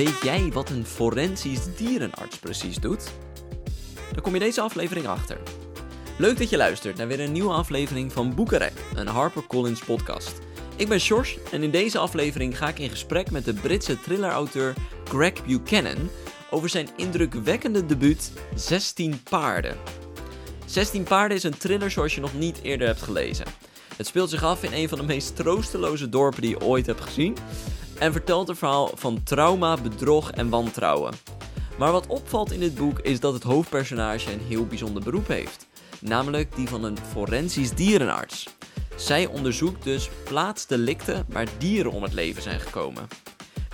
Weet jij wat een forensisch dierenarts precies doet? Daar kom je deze aflevering achter. Leuk dat je luistert naar weer een nieuwe aflevering van Boekenrek, een HarperCollins podcast. Ik ben Sjors en in deze aflevering ga ik in gesprek met de Britse thrillerauteur Greg Buchanan over zijn indrukwekkende debuut 16 paarden. 16 paarden is een thriller zoals je nog niet eerder hebt gelezen. Het speelt zich af in een van de meest troosteloze dorpen die je ooit hebt gezien en vertelt een verhaal van trauma, bedrog en wantrouwen. Maar wat opvalt in dit boek is dat het hoofdpersonage een heel bijzonder beroep heeft, namelijk die van een forensisch dierenarts. Zij onderzoekt dus plaatsdelicten waar dieren om het leven zijn gekomen.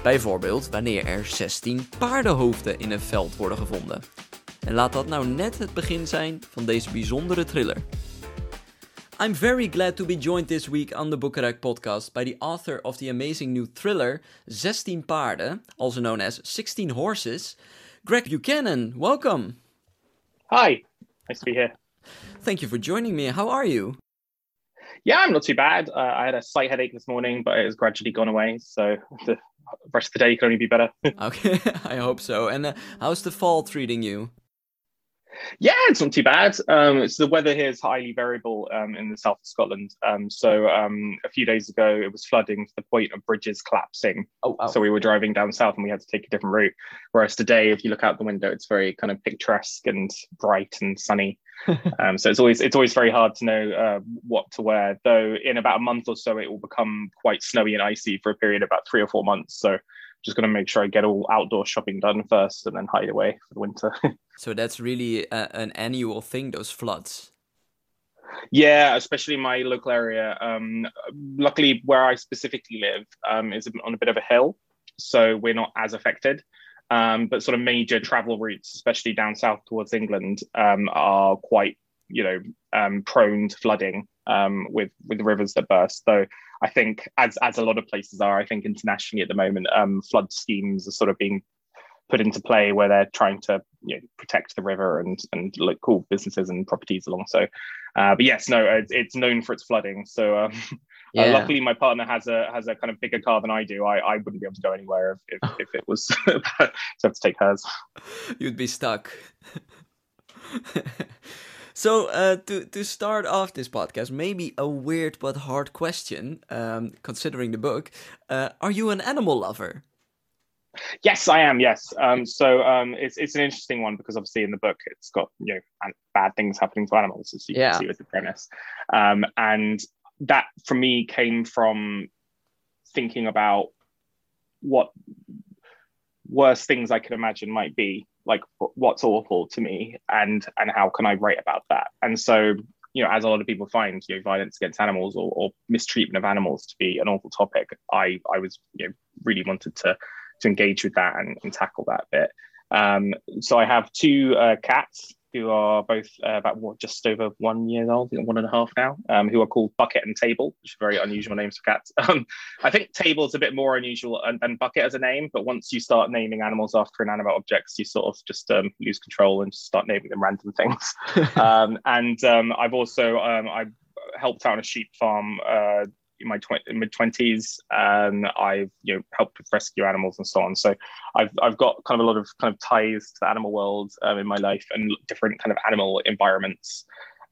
Bijvoorbeeld wanneer er 16 paardenhoofden in een veld worden gevonden. En laat dat nou net het begin zijn van deze bijzondere thriller. I'm very glad to be joined this week on the Boekenrek podcast by the author of the amazing new thriller 16 Paarden, also known as 16 Horses, Greg Buchanan. Welcome. Hi, nice to be here. Thank you for joining me. How are you? Yeah, I'm not too bad. Uh, I had a slight headache this morning, but it has gradually gone away. So the rest of the day can only be better. okay, I hope so. And uh, how's the fall treating you? Yeah, it's not too bad. Um, it's the weather here is highly variable um, in the south of Scotland. Um, so um, a few days ago, it was flooding to the point of bridges collapsing. Oh, wow. So we were driving down south and we had to take a different route. Whereas today, if you look out the window, it's very kind of picturesque and bright and sunny. um, so it's always it's always very hard to know uh, what to wear. Though in about a month or so, it will become quite snowy and icy for a period of about three or four months. So just going to make sure I get all outdoor shopping done first and then hide away for the winter. so that's really a, an annual thing, those floods. Yeah, especially my local area. Um, luckily, where I specifically live um, is on a bit of a hill, so we're not as affected. Um, but sort of major travel routes, especially down south towards England, um, are quite, you know, um, prone to flooding um, with with rivers that burst. So I think, as as a lot of places are, I think internationally at the moment, um, flood schemes are sort of being put into play where they're trying to you know, protect the river and and local businesses and properties along. So, uh, but yes, no, it's, it's, known for its flooding. So. Um, uh, yeah. Uh, luckily, my partner has a has a kind of bigger car than I do. I, I wouldn't be able to go anywhere if, if, if it was to have to take hers. You'd be stuck. So uh, to to start off this podcast, maybe a weird but hard question, um, considering the book. Uh, are you an animal lover? Yes, I am. Yes. Um, so um, it's it's an interesting one because obviously in the book it's got you know bad things happening to animals, as you yeah. can see with the premise, um, and that for me came from thinking about what worst things I could imagine might be like what's awful to me and and how can I write about that? And so you know as a lot of people find you know violence against animals or, or mistreatment of animals to be an awful topic I I was you know really wanted to to engage with that and, and tackle that bit. Um, so I have two uh, cats who are both uh, about what, just over one year old, one and a half now, um, who are called Bucket and Table, which are very unusual names for cats. Um, I think Table is a bit more unusual than Bucket as a name, but once you start naming animals after inanimate objects, you sort of just um, lose control and just start naming them random things. Um, and um, I've also um, I've helped out on a sheep farm uh, my tw- mid twenties, and I've you know helped with rescue animals and so on. So I've I've got kind of a lot of kind of ties to the animal world um, in my life and different kind of animal environments.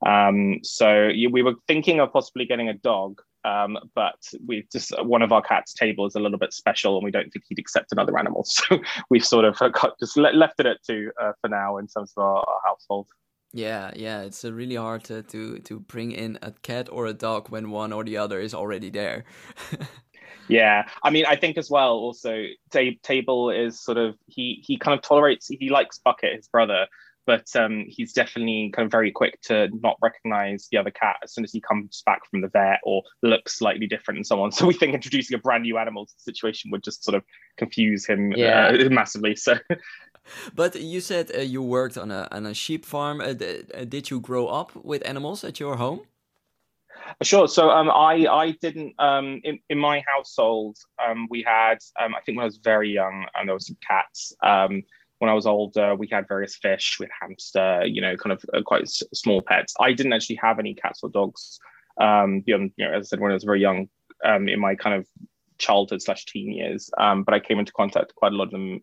Um, so we were thinking of possibly getting a dog, um, but we just one of our cats' table is a little bit special, and we don't think he'd accept another animal. So we've sort of got, just left it at two uh, for now in terms of our, our household. Yeah, yeah, it's uh, really hard to, to to bring in a cat or a dog when one or the other is already there. yeah, I mean, I think as well. Also, T- Table is sort of he he kind of tolerates. He likes Bucket, his brother, but um, he's definitely kind of very quick to not recognize the other cat as soon as he comes back from the vet or looks slightly different and so on. So we think introducing a brand new animal to the situation would just sort of confuse him yeah. uh, massively. So but you said uh, you worked on a on a sheep farm. Uh, uh, did you grow up with animals at your home? Sure. So um, I I didn't um, in in my household um, we had um, I think when I was very young and there was some cats. Um, when I was older, we had various fish, with hamster, you know, kind of uh, quite s- small pets. I didn't actually have any cats or dogs um, beyond, you know, as I said, when I was very young. In my kind of childhood slash teen years. But I came into contact quite a lot of them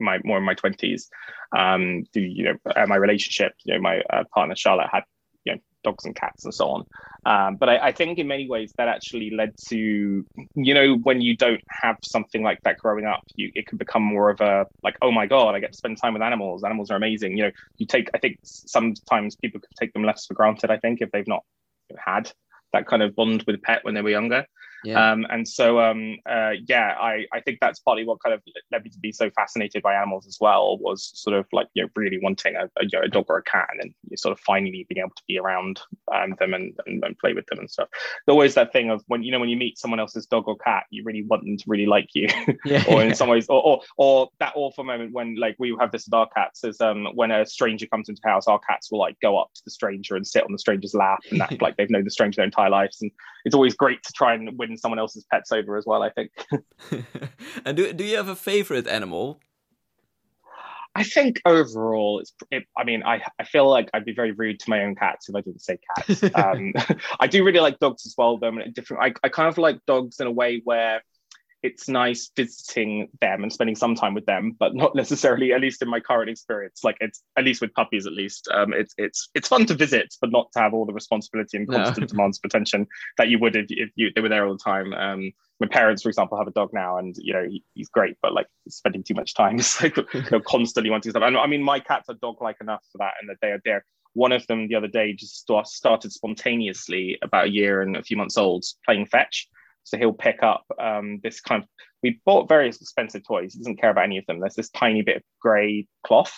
my more in my twenties. Um, through you know uh, my relationship, you know my uh, partner Charlotte had you know dogs and cats and so on. Um, but I, I, think in many ways that actually led to you know when you don't have something like that growing up, you it can become more of a like oh my god I get to spend time with animals. Animals are amazing. You know you take I think sometimes people could take them less for granted. I think if they've not had that kind of bond with a pet when they were younger. Yeah. Um, and so, um, uh, yeah, I, I think that's partly what kind of led me to be so fascinated by animals as well was sort of like, you know, really wanting a, a, a dog or a cat and then sort of finally being able to be around um, them and, and, and, play with them and stuff. There's always that thing of when, you know, when you meet someone else's dog or cat, you really want them to really like you yeah, or in yeah. some ways, or, or, or that awful moment when like we have this with our cats is um, when a stranger comes into the house, our cats will like go up to the stranger and sit on the stranger's lap and act like they've known the stranger their entire lives. And it's always great to try and win someone else's pets over as well. I think. and do do you have a favorite animal? I think overall, it's. It, I mean, I I feel like I'd be very rude to my own cats if I didn't say cats. um, I do really like dogs as well, though. different. I, I kind of like dogs in a way where it's nice visiting them and spending some time with them, but not necessarily, at least in my current experience. Like it's at least with puppies, at least um, it's it's it's fun to visit, but not to have all the responsibility and constant no. demands of attention that you would if, if you they were there all the time. Um, my parents, for example, have a dog now, and you know he, he's great, but like spending too much time, it's like they're constantly wanting stuff. And I mean, my cats are dog-like enough for that, and that they are there. One of them the other day just started spontaneously about a year and a few months old playing fetch so he'll pick up um, this kind of. We bought various expensive toys. He doesn't care about any of them. There's this tiny bit of grey cloth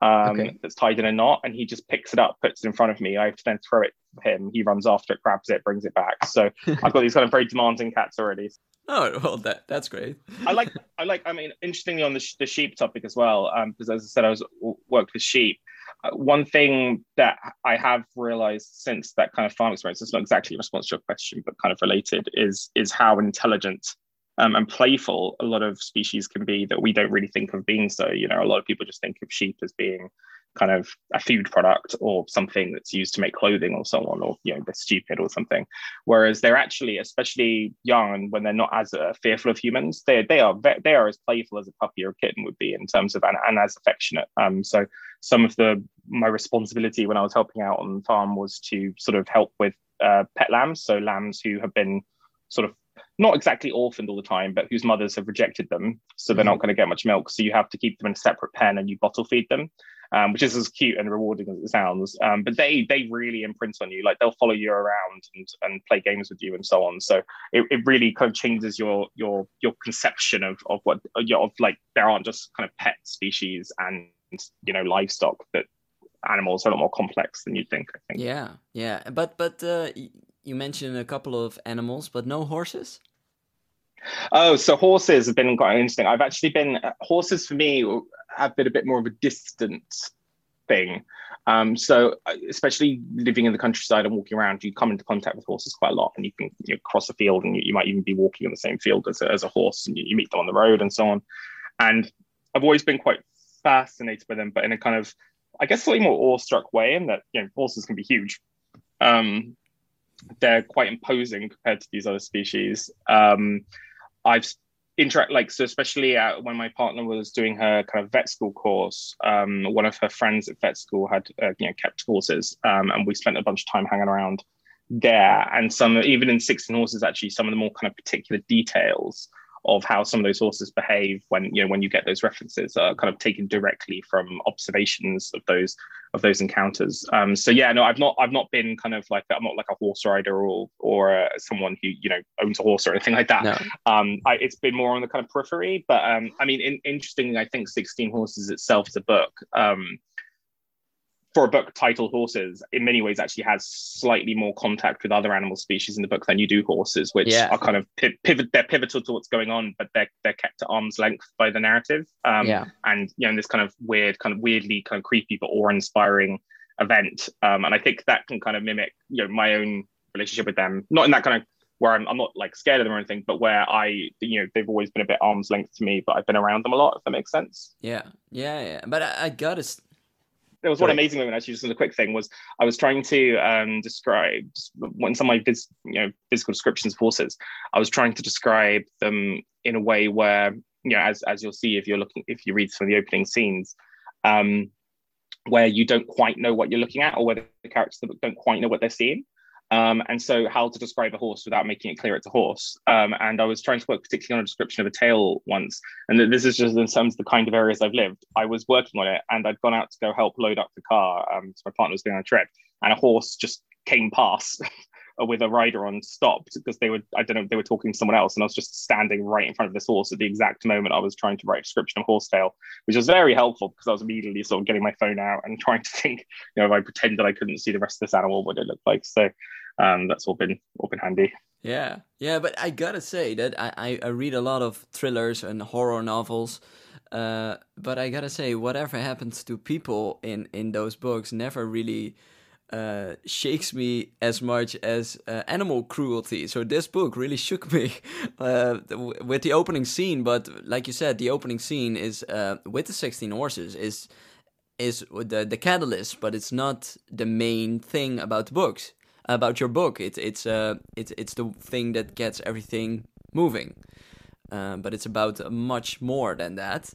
um, okay. that's tied in a knot, and he just picks it up, puts it in front of me. I have to then throw it to him. He runs after it, grabs it, brings it back. So I've got these kind of very demanding cats already. Oh well, that that's great. I like I like. I mean, interestingly on the, the sheep topic as well, because um, as I said, I was worked with sheep. Uh, one thing that I have realized since that kind of farm experience, it's not exactly a response to your question, but kind of related, is is how intelligent um, and playful a lot of species can be that we don't really think of being so. You know, a lot of people just think of sheep as being kind of a food product or something that's used to make clothing or so on, or you know they're stupid or something. Whereas they're actually, especially young, when they're not as uh, fearful of humans, they they are they are as playful as a puppy or a kitten would be in terms of and, and as affectionate. Um, so some of the my responsibility when I was helping out on the farm was to sort of help with uh, pet lambs, so lambs who have been sort of not exactly orphaned all the time, but whose mothers have rejected them, so they're mm-hmm. not going to get much milk. So you have to keep them in a separate pen and you bottle feed them um, which is as cute and rewarding as it sounds. Um, but they they really imprint on you. Like they'll follow you around and, and play games with you and so on. So it, it really kind of changes your your your conception of of what of like there aren't just kind of pet species and you know livestock that animals are a lot more complex than you'd think. I think. Yeah, yeah. But but uh, you mentioned a couple of animals, but no horses. Oh, so horses have been quite interesting. I've actually been horses for me have been a bit more of a distant thing. Um, so, especially living in the countryside and walking around, you come into contact with horses quite a lot, and you can you know, cross a field, and you, you, might even be walking in the same field as a, as a horse, and you, you meet them on the road and so on. And I've always been quite fascinated by them, but in a kind of, I guess, slightly more awestruck way, in that you know horses can be huge. Um, they're quite imposing compared to these other species. Um, I've interact like so especially uh, when my partner was doing her kind of vet school course um, one of her friends at vet school had uh, you know kept horses um, and we spent a bunch of time hanging around there. And some even in 16 horses actually some of the more kind of particular details of how some of those horses behave when you know when you get those references are kind of taken directly from observations of those of those encounters. Um, so yeah, no, I've not I've not been kind of like I'm not like a horse rider or or uh, someone who you know owns a horse or anything like that. No. Um, I, it's been more on the kind of periphery, but um, I mean, in, interestingly, I think 16 Horses itself is a book. Um, for a book titled horses in many ways actually has slightly more contact with other animal species in the book than you do horses which yeah. are kind of pivot they're pivotal to what's going on but they're they're kept at arm's length by the narrative um, yeah. and you know this kind of weird kind of weirdly kind of creepy but awe-inspiring event um, and i think that can kind of mimic you know my own relationship with them not in that kind of where I'm, I'm not like scared of them or anything, but where I, you know, they've always been a bit arm's length to me, but I've been around them a lot, if that makes sense. Yeah, yeah, yeah. But I, I gotta there was one amazing moment actually just as a quick thing was i was trying to um, describe when some of my you know physical descriptions of horses i was trying to describe them in a way where you know as, as you'll see if you're looking if you read some of the opening scenes um, where you don't quite know what you're looking at or whether the characters don't quite know what they're seeing um, and so how to describe a horse without making it clear it's a horse. Um, and I was trying to work particularly on a description of a tail once. And this is just in terms of the kind of areas I've lived. I was working on it and I'd gone out to go help load up the car. Um, so my partner was going on a trip and a horse just came past with a rider on stopped because they were I don't know they were talking to someone else and I was just standing right in front of this horse at the exact moment I was trying to write a description of horsetail, which was very helpful because I was immediately sort of getting my phone out and trying to think, you know, if I pretended I couldn't see the rest of this animal, what it looked like. So um, that's all been all been handy. Yeah, yeah, but I gotta say that I, I, read a lot of thrillers and horror novels, uh, but I gotta say whatever happens to people in in those books never really uh, shakes me as much as uh, animal cruelty. So this book really shook me uh, with the opening scene. But like you said, the opening scene is uh, with the sixteen horses is is the the catalyst, but it's not the main thing about the books about your book. It's it's uh it's it's the thing that gets everything moving, uh, but it's about much more than that.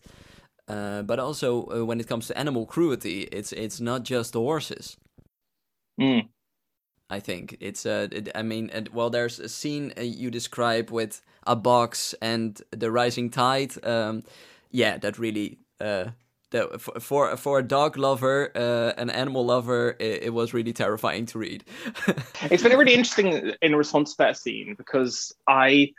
But also when it comes to animal cruelty, it's it's not just the horses. Mm. I think it's uh it, I mean and, well there's a scene uh, you describe with a box and the rising tide. Um, yeah, that really uh that for for a dog lover, uh, an animal lover, it, it, was really terrifying to read. it's been really interesting in response to that scene because I,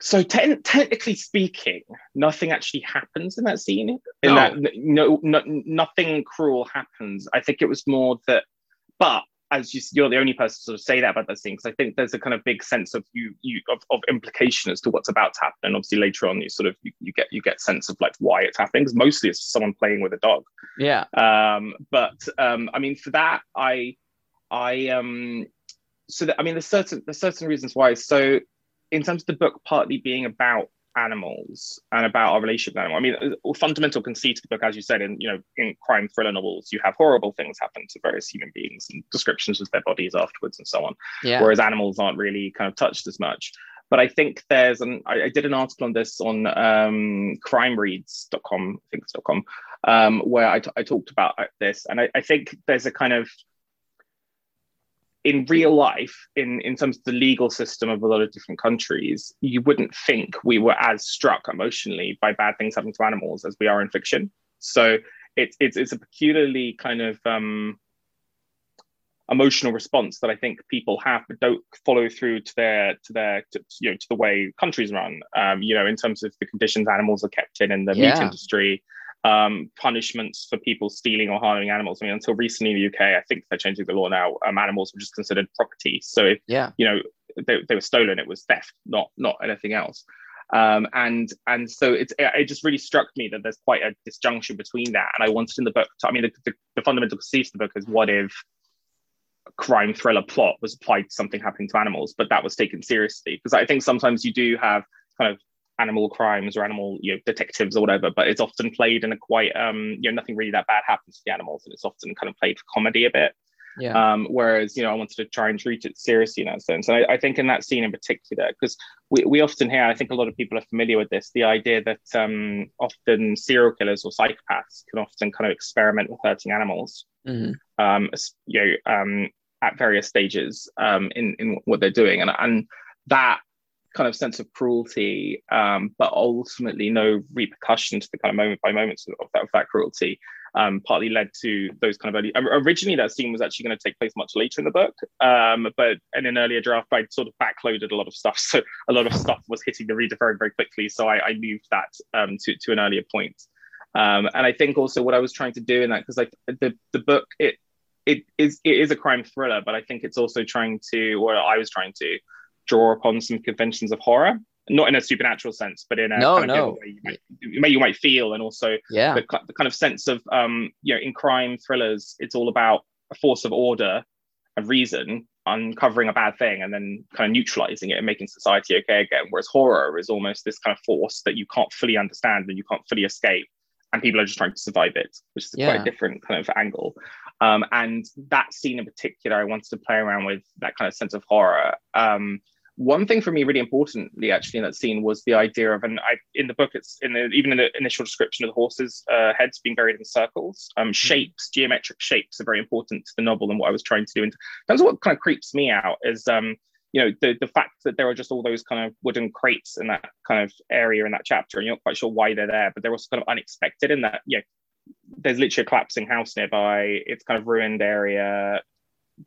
so te- technically speaking, nothing actually happens in that scene. In no. that, no, no, nothing cruel happens. I think it was more that, but as you, you're the only person to sort of say that about those things. I think there's a kind of big sense of you, you of, of implication as to what's about to happen. And obviously later on, you sort of you, you get you get sense of like why it's happening. Because mostly it's someone playing with a dog. Yeah. Um, but um, I mean, for that, I, I um, so that I mean, there's certain there's certain reasons why. So in terms of the book, partly being about animals and about our relationship with animals. I mean, a fundamental conceit of the book, as you said, in you know, in crime thriller novels, you have horrible things happen to various human beings and descriptions of their bodies afterwards and so on. Yeah. Whereas animals aren't really kind of touched as much. But I think there's an I, I did an article on this on um, crimereads.com, I think it's .com, um, where I, t- I talked about this, and I, I think there's a kind of in real life, in, in terms of the legal system of a lot of different countries, you wouldn't think we were as struck emotionally by bad things happening to animals as we are in fiction. So it's it's, it's a peculiarly kind of um, emotional response that I think people have, but don't follow through to their to their to, you know to the way countries run. Um, you know, in terms of the conditions animals are kept in in the yeah. meat industry, um, punishments for people stealing or harming animals. I mean, until recently in the UK, I think they're changing the law now. Um, animals were just considered property. So if yeah. you know they, they were stolen, it was theft, not not anything else. Um, and and so it's it just really struck me that there's quite a disjunction between that. And I wanted in the book. To, I mean, the, the, the fundamental conceit of the book is what if a crime thriller plot was applied to something happening to animals, but that was taken seriously because I think sometimes you do have kind of animal crimes or animal you know detectives or whatever but it's often played in a quite um you know nothing really that bad happens to the animals and it's often kind of played for comedy a bit yeah. Um, whereas, you know, I wanted to try and treat it seriously in that sense. And I, I think in that scene in particular, because we, we often hear, I think a lot of people are familiar with this, the idea that um, often serial killers or psychopaths can often kind of experiment with hurting animals, mm-hmm. um, you know, um, at various stages um, in, in what they're doing. And, and that kind of sense of cruelty, um, but ultimately no repercussion to the kind of moment by moments of that, of that cruelty. Um, partly led to those kind of early. Originally, that scene was actually going to take place much later in the book, um, but in an earlier draft, I'd sort of backloaded a lot of stuff, so a lot of stuff was hitting the reader very, very quickly. So I, I moved that um, to to an earlier point. Um, and I think also what I was trying to do in that because like the the book it it is it is a crime thriller, but I think it's also trying to, or I was trying to draw upon some conventions of horror not in a supernatural sense, but in a no, kind of no. way you might, you might, you might feel, and also yeah. the, the, kind of sense of um, you know in crime thrillers, it's all about a force of order and reason uncovering a bad thing and then kind of neutralizing it and making society okay again. Whereas horror is almost this kind of force that you can't fully understand and you can't fully escape, and people are just trying to survive it, which is yeah. quite a different kind of angle. Um, and that scene in particular, I wanted to play around with that kind of sense of horror. Um, one thing for me really importantly actually in that scene was the idea of and I in the book it's in the even in the initial description of the horses uh, heads being buried in circles um, mm-hmm. shapes geometric shapes are very important to the novel and what I was trying to do and that's what kind of creeps me out is um you know the the fact that there are just all those kind of wooden crates in that kind of area in that chapter and you're not quite sure why they're there but they're also kind of unexpected in that yeah there's literally a collapsing house nearby it's kind of ruined area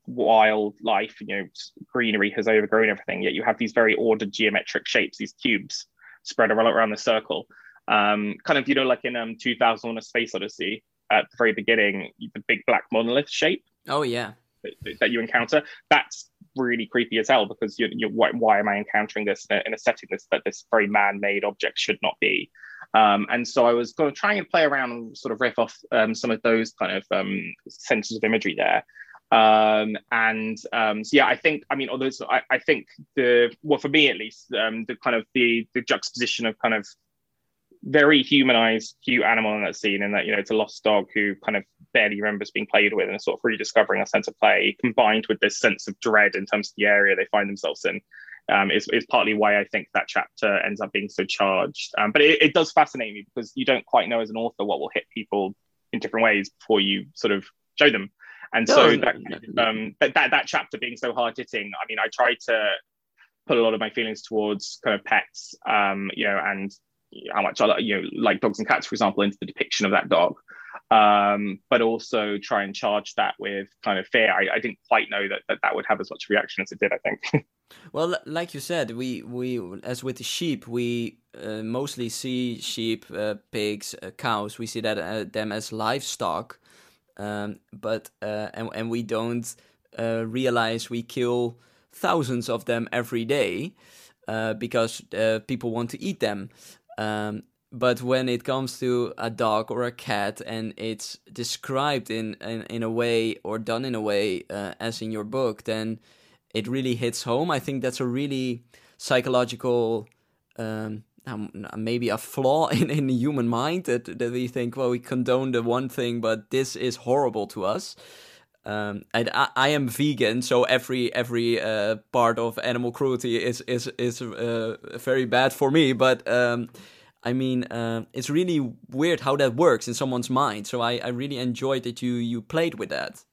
wildlife, you know, greenery has overgrown everything. Yet you have these very ordered geometric shapes, these cubes spread around, around the circle. Um, kind of, you know, like in um, 2001: A Space Odyssey, at the very beginning, the big black monolith shape. Oh yeah. That, that you encounter. That's really creepy as hell because you're, you're why, why, am I encountering this in a, in a setting this, that this very man-made object should not be? Um, and so I was going to try and play around and sort of riff off um, some of those kind of um, senses of imagery there. Um, and um, so yeah, I think I mean, although I, I think the well for me at least, um, the kind of the the juxtaposition of kind of very humanized cute animal in that scene and that you know it's a lost dog who kind of barely remembers being played with and sort of rediscovering a sense of play combined with this sense of dread in terms of the area they find themselves in um, is, is partly why I think that chapter ends up being so charged. Um, but it, it, does fascinate me because you don't quite know as an author what will hit people in different ways before you sort of show them. And so no, that, no, um, that, that that chapter being so hard hitting, I mean, I tried to put a lot of my feelings towards kind of pets, um, you know, and how much I you know like dogs and cats, for example, into the depiction of that dog. Um, but also try and charge that with kind of fear. I, I didn't quite know that, that that would have as much reaction as it did. I think. well, like you said, we we as with the sheep, we uh, mostly see sheep, uh, pigs, uh, cows. We see that uh, them as livestock um, but uh, and and we don't uh, realize we kill thousands of them every day because people want to eat them. Um, but when it comes to a dog or a cat and it's described in in, in a way or done in a way uh, as in your book, then it really hits home. I think that's a really psychological um, um, maybe a flaw in, in the human mind that, that we think, well, we condone the one thing, but this is horrible to us. Um, and I, I, am vegan, so every every uh, part of animal cruelty is is is uh, very bad for me. But um, I mean, uh, it's really weird how that works in someone's mind. So I, I really enjoyed that you you played with that.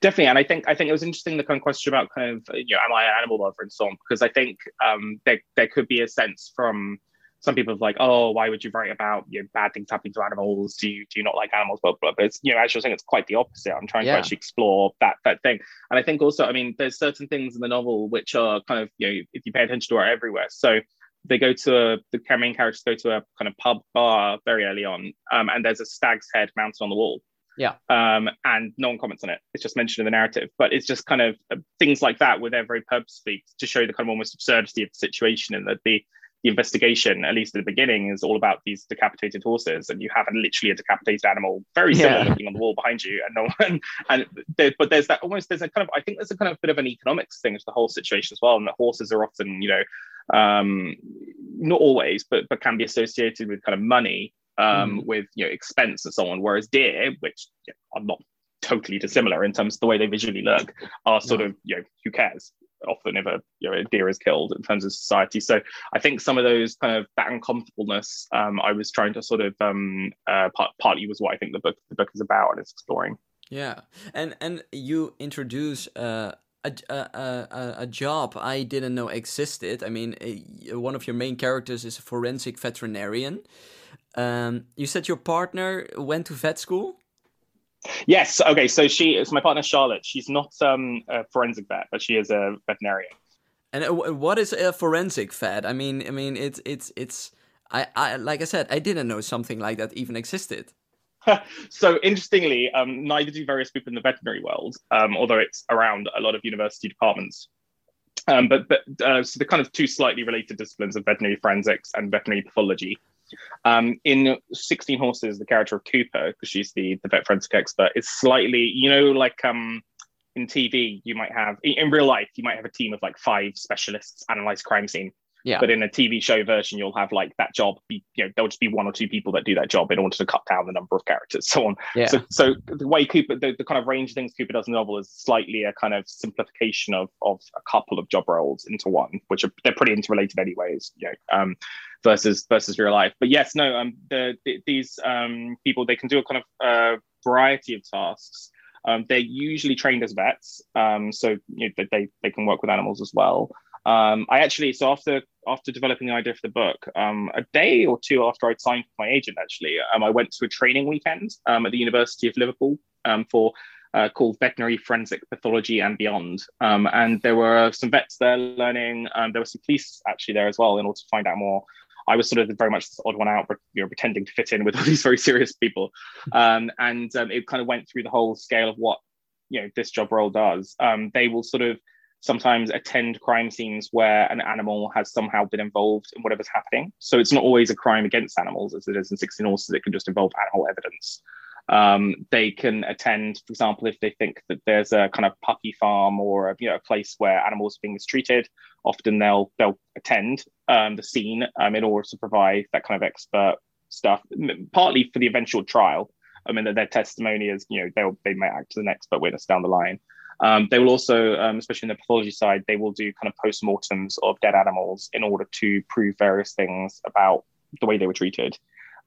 Definitely, and I think I think it was interesting the kind of question about kind of you know am I an animal lover and so on because I think um, there there could be a sense from some people of like oh why would you write about you know bad things happening to animals do you do you not like animals blah blah but it's you know as you're saying it's quite the opposite I'm trying yeah. to actually explore that that thing and I think also I mean there's certain things in the novel which are kind of you know if you pay attention to are everywhere so they go to a, the main characters go to a kind of pub bar very early on um, and there's a stag's head mounted on the wall yeah. Um, and no one comments on it. It's just mentioned in the narrative, but it's just kind of uh, things like that where they're very purposefully to show the kind of almost absurdity of the situation and that the the investigation, at least at the beginning, is all about these decapitated horses, and you have a, literally a decapitated animal, very similar yeah. looking on the wall behind you, and no one. And there, but there's that almost there's a kind of I think there's a kind of bit of an economics thing to the whole situation as well, and that horses are often you know um, not always, but but can be associated with kind of money um, mm. with you know expense and so on. Whereas deer, which are not totally dissimilar in terms of the way they visually look, are sort no. of you know who cares? Often, if a you know a deer is killed in terms of society. So I think some of those kind of that uncomfortableness, um, I was trying to sort of um, uh, part, partly was what I think the book the book is about and it's exploring. Yeah, and and you introduce. Uh a, a, a, job I didn't know existed. I mean, a, one of your main characters is a forensic veterinarian. Um, you said your partner went to vet school. Yes. Okay. So she is my partner, Charlotte. She's not um, a forensic vet, but she is a veterinarian. And uh, what is a forensic vet? I mean, I mean, it's it's it's. I, I like I said, I didn't know something like that even existed. so interestingly, um, neither do various people in the veterinary world, um, although it's around a lot of university departments. Um, but but uh, so the kind of two slightly related disciplines of veterinary forensics and veterinary pathology um, in 16 Horses, the character of Cooper, because she's the, the vet forensic expert, is slightly, you know, like um, in TV, you might have, in real life, you might have a team of like five specialists analyze crime scene. Yeah. But in a TV show version, you'll have like that job be, you know, there'll just be one or two people that do that job in order to cut down the number of characters, so on. Yeah. So, so the way Cooper, the, the kind of range of things Cooper does in the novel is slightly a kind of simplification of of a couple of job roles into one, which are they're pretty interrelated anyways, you know, um, versus versus real life. But yes, no, um, the, the these um people they can do a kind of uh, variety of tasks. Um, they're usually trained as vets, um, so you know, they they can work with animals as well. Um, I actually so after after developing the idea for the book, um, a day or two after I'd signed with my agent, actually, um, I went to a training weekend um, at the University of Liverpool um, for uh, called Veterinary Forensic Pathology and Beyond. Um, and there were some vets there learning. There were some police actually there as well in order to find out more. I was sort of very much the odd one out, but you know, pretending to fit in with all these very serious people. And it kind of went through the whole scale of what you know this job role does. They will sort of sometimes attend crime scenes where an animal has somehow been involved in whatever's happening. So it's not always a crime against animals, as it is in 16 Horses. It can just involve animal evidence. Um, they can attend, for example, if they think that there's a kind of puppy farm or a, you know a place where animals are being mistreated. Often they'll they'll attend um, the scene um, in order to provide that kind of expert stuff, partly for the eventual trial. I mean, that their testimony is you know they'll they may act as an expert witness down the line. Um, they will also, um, especially in the pathology side, they will do kind of post-mortems of dead animals in order to prove various things about the way they were treated.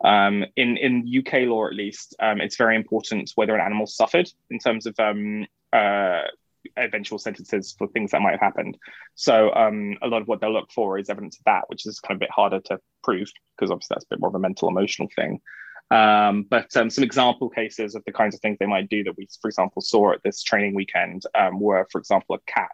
Um, in in UK law, at least, um, it's very important whether an animal suffered in terms of um, uh, eventual sentences for things that might have happened. So um, a lot of what they'll look for is evidence of that, which is kind of a bit harder to prove because obviously that's a bit more of a mental emotional thing. Um, but um, some example cases of the kinds of things they might do that we, for example, saw at this training weekend um, were, for example, a cat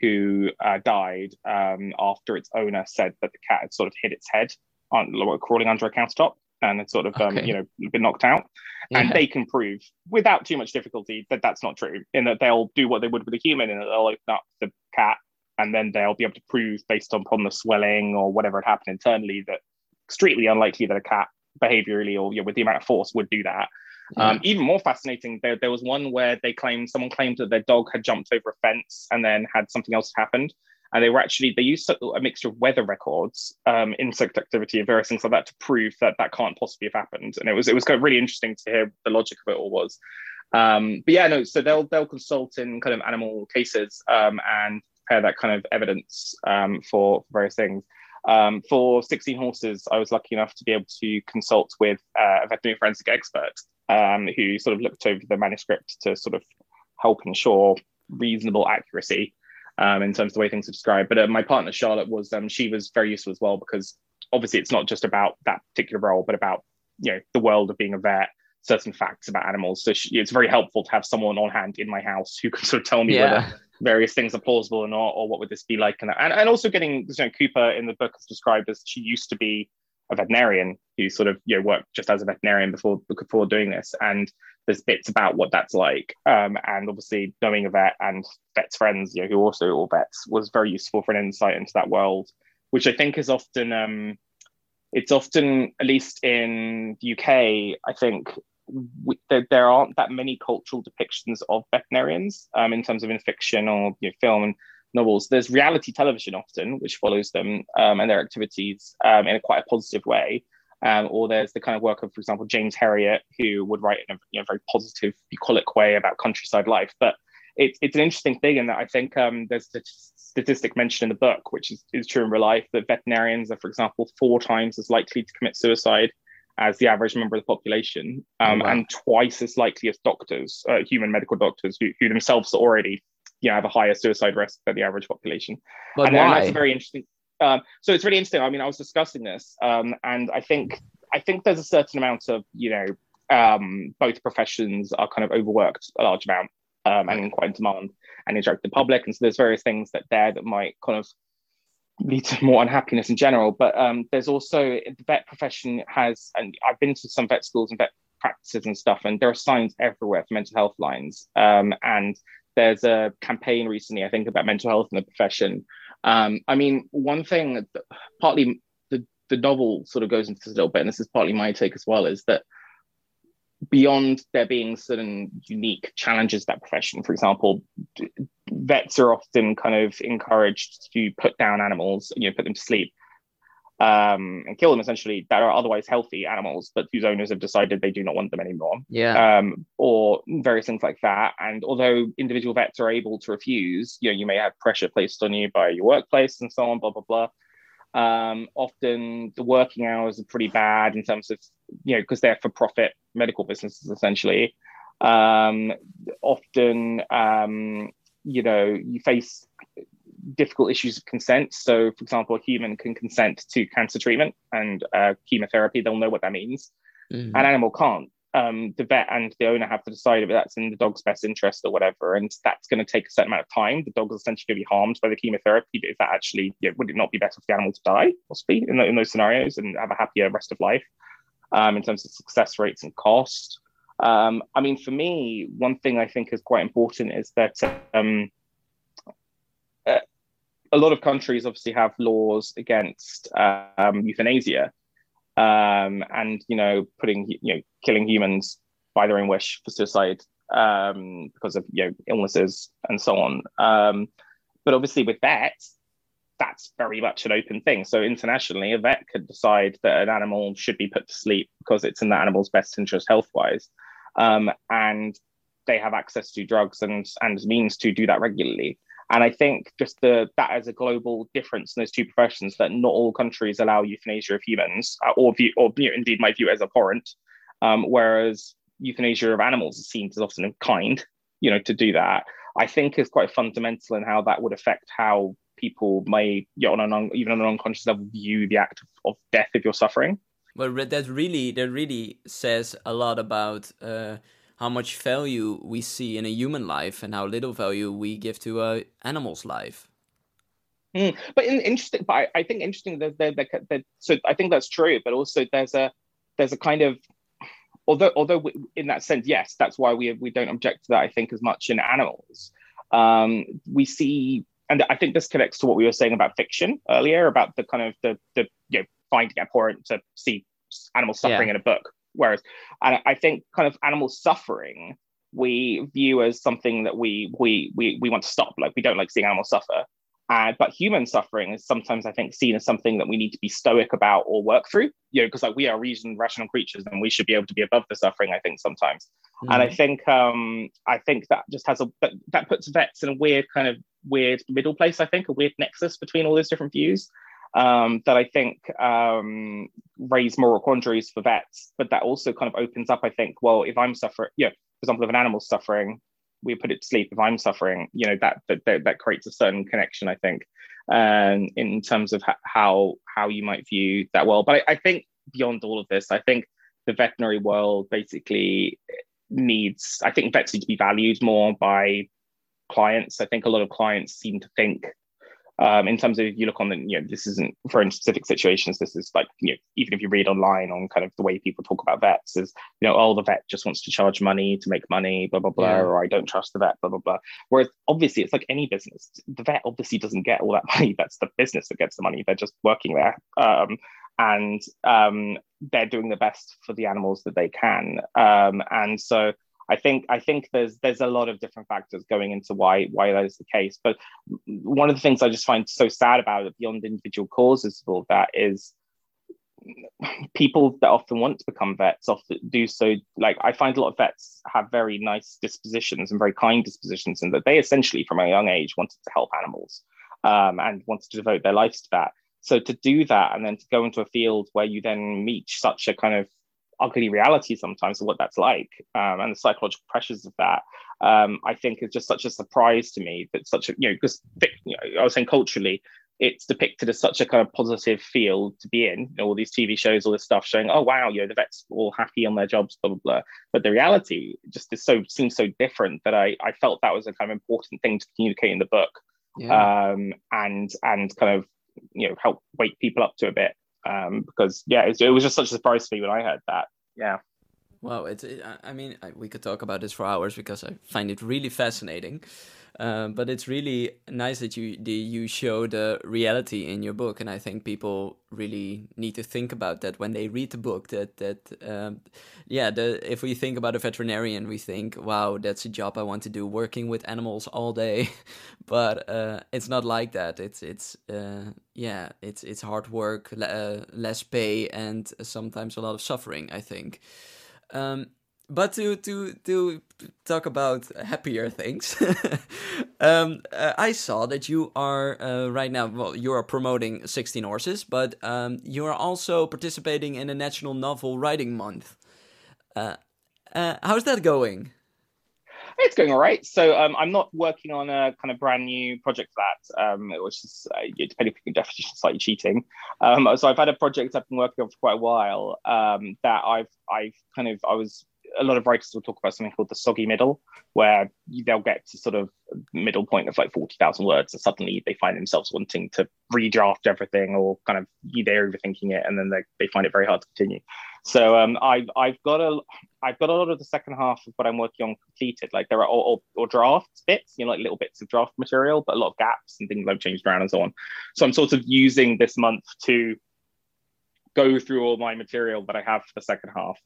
who uh, died um, after its owner said that the cat had sort of hit its head on crawling under a countertop and had sort of um, okay. you know been knocked out. Yeah. And they can prove without too much difficulty that that's not true. In that they'll do what they would with a human, and they'll open up the cat, and then they'll be able to prove based upon the swelling or whatever had happened internally that extremely unlikely that a cat behaviorally or you know, with the amount of force would do that. Um, even more fascinating, there, there was one where they claimed someone claimed that their dog had jumped over a fence and then had something else happened. And they were actually they used a mixture of weather records, um, insect activity, and various things like that to prove that that can't possibly have happened. And it was it was kind of really interesting to hear the logic of it all was. Um, but yeah, no. So they'll they'll consult in kind of animal cases um, and prepare that kind of evidence um, for various things. Um, for 16 horses, I was lucky enough to be able to consult with uh, a veterinary forensic expert um, who sort of looked over the manuscript to sort of help ensure reasonable accuracy um, in terms of the way things are described. But uh, my partner Charlotte was um, she was very useful as well because obviously it's not just about that particular role, but about you know the world of being a vet, certain facts about animals. So she, it's very helpful to have someone on hand in my house who can sort of tell me yeah. whether various things are plausible or not, or what would this be like. And, and, and also getting, you know, Cooper in the book is described as she used to be a veterinarian who sort of, you know, worked just as a veterinarian before, before doing this. And there's bits about what that's like. Um, and obviously knowing a vet and vets friends, you know, who also all vets was very useful for an insight into that world, which I think is often, um, it's often, at least in the UK, I think we, there, there, aren't that many cultural depictions of veterinarians um, in terms of in fiction or you know, film and novels. There's reality television often, which follows them um, and their activities um, in a quite a positive way. Um, or there's the kind of work of, for example, James Herriot, who would write in a you know, very positive, bucolic way about countryside life. But it, it's an interesting thing in that I think um, there's a statistic mentioned in the book, which is, is true in real life, that veterinarians are, for example, four times as likely to commit suicide as the average member of the population, um, oh, wow. and twice as likely as doctors, uh, human medical doctors, who, who themselves already you know, have a higher suicide risk than the average population. But and, why? and that's very interesting. Um, so it's really interesting. I mean, I was discussing this, um, and I think I think there's a certain amount of you know um, both professions are kind of overworked a large amount um, and in quite in demand and interact with the public, and so there's various things that there that might kind of lead to more unhappiness in general. But um, there's also the vet profession has, and I've been to some vet schools and vet practices and stuff, and there are signs everywhere for mental health lines. Um, and there's a campaign recently, I think, about mental health in the profession. Um, I mean, one thing, partly the, the novel sort of goes into this a little bit, and this is partly my take as well, is that beyond there being certain unique challenges that profession, for example, vets are often kind of encouraged to put down animals, you know, put them to sleep um, and kill them essentially that are otherwise healthy animals, but whose owners have decided they do not want them anymore. Yeah. Um, or various things like that. And although individual vets are able to refuse, you know, you may have pressure placed on you by your workplace and so on, blah, blah, blah. Um, often the working hours are pretty bad in terms of, you know, because they're for profit medical businesses essentially. Um, often, um, you know, you face difficult issues of consent. So, for example, a human can consent to cancer treatment and uh, chemotherapy. They'll know what that means. Mm-hmm. An animal can't. Um, the vet and the owner have to decide if that's in the dog's best interest or whatever, and that's going to take a certain amount of time. The dog is essentially going to be harmed by the chemotherapy, but is that actually you know, would it not be better for the animal to die, possibly in, the, in those scenarios, and have a happier rest of life um, in terms of success rates and cost? Um, I mean, for me, one thing I think is quite important is that um, a lot of countries obviously have laws against um, euthanasia um, and you know putting you know killing humans by their own wish for suicide um, because of you know illnesses and so on. But obviously with vets, that's very much an open thing. So internationally, a vet could decide that an animal should be put to sleep because it's in the animal's best interest health wise, um, and they have access to drugs and and means to do that regularly. And I think just the that as a global difference in those two professions that not all countries allow euthanasia of humans, uh, or view, or indeed might view as abhorrent, um, whereas euthanasia of animals is seen as often kind, you know, to do that. I think is quite fundamental in how that would affect how people may, you know, on an even on an unconscious level, view the act of, of death if you're suffering. Well, that really that really says a lot about. Uh how much value we see in a human life and how little value we give to a animal's life. Mm, but in, interesting, but I, I, think interesting that, that, that, that, so I think that's true. But also there's a there's a kind of although although we, in that sense, yes, that's why we we don't object to that. I think as much in animals, um, we see, and I think this connects to what we were saying about fiction earlier about the kind of the the you know finding it abhorrent to see animals suffering yeah. in a book Whereas, and I think kind of animal suffering we view as something that we we we we want to stop. Like we don't like seeing animals suffer. Uh, but human suffering is sometimes, I think, seen as something that we need to be stoic about or work through. You know, because like we are reasoned, rational creatures, and we should be able to be above the suffering. I think sometimes, mm. and I think, um, I think that just has a that, that puts vets in a weird kind of weird middle place. I think a weird nexus between all those different views um, that I think um, raise moral quandaries for vets, but that also kind of opens up, I think, well, if I'm suffering, yeah, for example, if an animal's suffering, we put it to sleep. If I'm suffering, you know, that that, that creates a certain connection, I think, um, in terms of how how you might view that world. But I, I think beyond all of this, I think the veterinary world basically needs, I think vets need to be valued more by clients. I think a lot of clients seem to think um, in terms of you look on the you know this isn't for in specific situations this is like you know even if you read online on kind of the way people talk about vets is you know oh the vet just wants to charge money to make money blah blah blah yeah. or i don't trust the vet blah blah blah. Whereas obviously it's like any business the vet obviously doesn't get all that money that's the business that gets the money they're just working there. Um, and um, they're doing the best for the animals that they can. Um, and so I think I think there's there's a lot of different factors going into why why that is the case. But one of the things I just find so sad about it beyond individual causes of all that is people that often want to become vets often do so like i find a lot of vets have very nice dispositions and very kind dispositions and that they essentially from a young age wanted to help animals um, and wanted to devote their lives to that so to do that and then to go into a field where you then meet such a kind of ugly reality sometimes of what that's like um, and the psychological pressures of that um, i think is just such a surprise to me that such a you know because you know, i was saying culturally it's depicted as such a kind of positive field to be in you know, all these tv shows all this stuff showing oh wow you know the vets all happy on their jobs blah blah blah but the reality just is so seems so different that i i felt that was a kind of important thing to communicate in the book yeah. um, and and kind of you know help wake people up to a bit um, because yeah, it, it, was just such a surprise to me when I heard that. Yeah. Well, it's. I mean, we could talk about this for hours because I find it really fascinating. Uh, but it's really nice that you the, you show the reality in your book, and I think people really need to think about that when they read the book. That that um, yeah, the if we think about a veterinarian, we think, wow, that's a job I want to do, working with animals all day. but uh, it's not like that. It's it's uh, yeah, it's it's hard work, uh, less pay, and sometimes a lot of suffering. I think. Um, but to to to talk about happier things um, uh, i saw that you are uh, right now well you are promoting 16 horses but um, you are also participating in a national novel writing month uh, uh how's that going it's going all right. So um, I'm not working on a kind of brand new project for that, um, which is uh, depending on your definition, slightly cheating. Um, so I've had a project I've been working on for quite a while um, that I've I've kind of I was a lot of writers will talk about something called the soggy middle, where they'll get to sort of middle point of like 40,000 words and suddenly they find themselves wanting to redraft everything or kind of they're overthinking it and then they, they find it very hard to continue. So um, I've, I've got a I've got a lot of the second half of what I'm working on completed. Like there are or, drafts bits, you know, like little bits of draft material, but a lot of gaps and things I've changed around and so on. So I'm sort of using this month to go through all my material that I have for the second half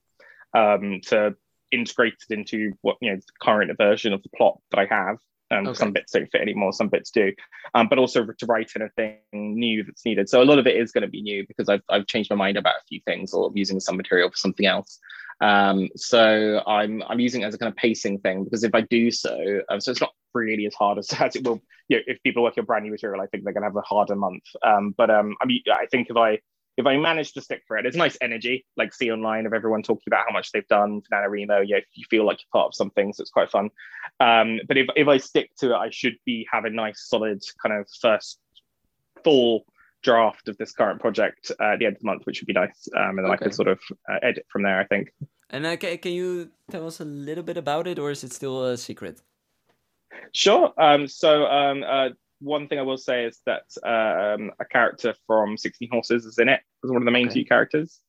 um, to integrate it into what you know the current version of the plot that I have. Um, okay. Some bits don't fit anymore, some bits do, um, but also to write anything new that's needed. So a lot of it is going to be new because I've, I've changed my mind about a few things or using some material for something else. Um, so I'm I'm using it as a kind of pacing thing because if I do so, um, so it's not really as hard as, as it will. You know, if people work on brand new material, I think they're going to have a harder month. Um, but um, I mean, I think if I if I manage to stick for it, it's nice energy, like see online of everyone talking about how much they've done for NaNoWriMo. Yeah, you feel like you're part of something, so it's quite fun. Um, but if, if I stick to it, I should be have a nice solid kind of first full draft of this current project uh, at the end of the month, which would be nice. Um, and then okay. I could sort of uh, edit from there, I think. And uh, can, can you tell us a little bit about it, or is it still a secret? Sure. Um, so um, uh, one thing I will say is that um, a character from 16 Horses is in it as one of the main okay. two characters,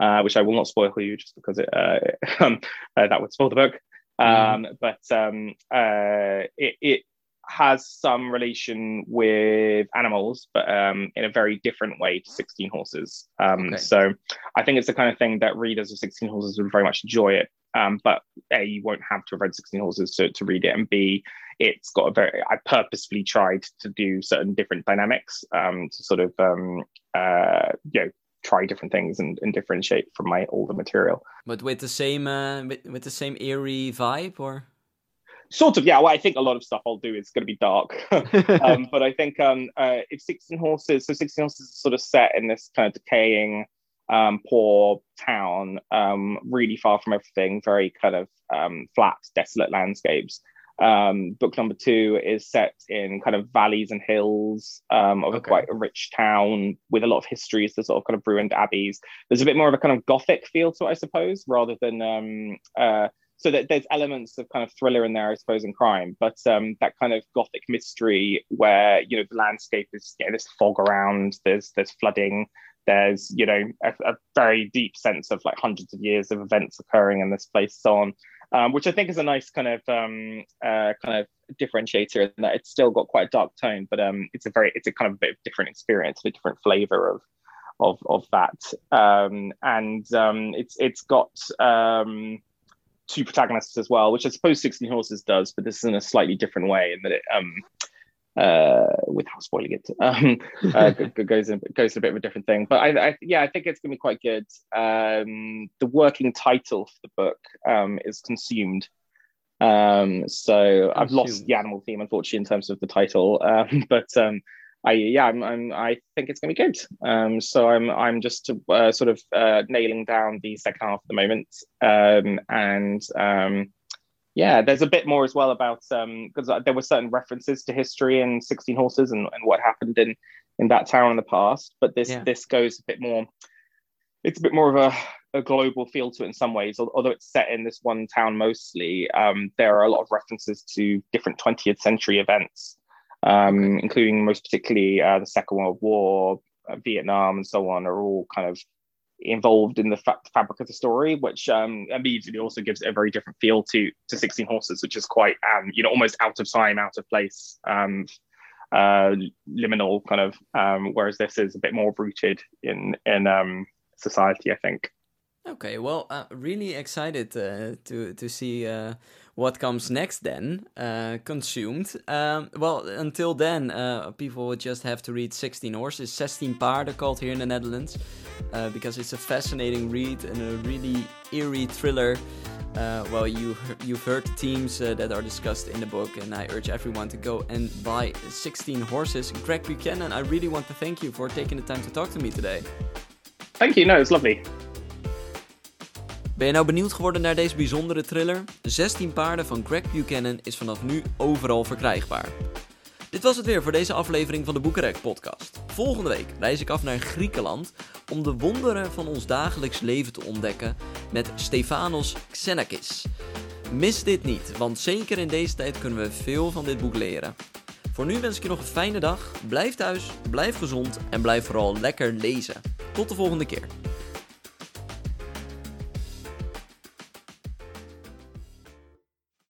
uh, which I will not spoil for you just because it, uh, um, uh, that would spoil the book. Mm. Um, but um, uh, it, it, has some relation with animals, but um, in a very different way to 16 Horses. Um, okay. So I think it's the kind of thing that readers of 16 Horses would very much enjoy it. Um, but A, you won't have to have read 16 Horses to, to read it, and B, it's got a very i purposefully tried to do certain different dynamics um, to sort of um, uh, you know try different things and, and differentiate from my older material. But with the same uh, with, with the same eerie vibe or? Sort of yeah. Well i think a lot of stuff i'll do is going to be dark. Um, but i think um, uh, if 16 horses so 16 horses is sort of set in this kind of decaying um, poor town um, really far from everything very kind of um, flat desolate landscapes um, book number two is set in kind of valleys and hills um, of okay. quite a rich town with a lot of histories, the sort of kind of ruined abbeys. There's a bit more of a kind of gothic feel to it, I suppose, rather than um, uh, so that there's elements of kind of thriller in there, I suppose, and crime, but um, that kind of gothic mystery where you know the landscape is know, there's fog around, there's there's flooding, there's you know a, a, very deep sense of like hundreds of years of events occurring in this place, so on um, which I think is a nice kind of um, uh, kind of differentiator in that it's still got quite a dark tone, but um, it's a very it's a kind of a bit of different experience, a different flavor of of of that, um, and um, it's it's got um, two protagonists as well, which I suppose Sixteen Horses does, but this is in a slightly different way in that it uh, without spoiling it, um, uh, goes in, goes to a bit of a different thing. But I, I yeah, I think it's gonna be quite good. Um, the working title for the book um, is consumed. Um, so I've lost the animal theme, unfortunately, in terms of the title. Um, but um, I yeah, I'm, I'm, i think it's gonna be good. Um, so I'm I'm just uh, sort of uh, nailing down the second half at the moment, um, and um, yeah, there's a bit more as well about because um, there were certain references to history and 16 Horses and, and what happened in in that town in the past. But this yeah. this goes a bit more. It's a bit more of a, a global feel to it in some ways, although it's set in this one town mostly. Um, there are a lot of references to different 20th century events, um, including most particularly uh, the Second World War, uh, Vietnam, and so on, are all kind of involved in the fa- fabric of the story, which um, immediately also gives it a very different feel to to 16 Horses, which is quite um, you know almost out of time, out of place, um, uh, liminal kind of. Um, whereas this is a bit more rooted in in um, society, I think. Okay, well, uh, really excited uh, to to see uh, what comes next. Then uh, consumed. Um, well, until then, uh, people would just have to read 16 Horses, 16 Paarden, called here in the Netherlands, uh, because it's a fascinating read and a really eerie thriller. well, you you've heard the themes that are discussed in the book, and I urge everyone to go and buy 16 Horses. Greg Buchanan, I really want to thank you for taking the time to talk to me today. Thank you. No, it's lovely. Ben je nou benieuwd geworden naar deze bijzondere thriller? 16 paarden van Greg Buchanan is vanaf nu overal verkrijgbaar. Dit was het weer voor deze aflevering van de Boekenrek podcast. Volgende week reis ik af naar Griekenland om de wonderen van ons dagelijks leven te ontdekken met Stefanos Xenakis. Mis dit niet, want zeker in deze tijd kunnen we veel van dit boek leren. Voor nu wens ik je nog een fijne dag, blijf thuis, blijf gezond en blijf vooral lekker lezen. Tot de volgende keer.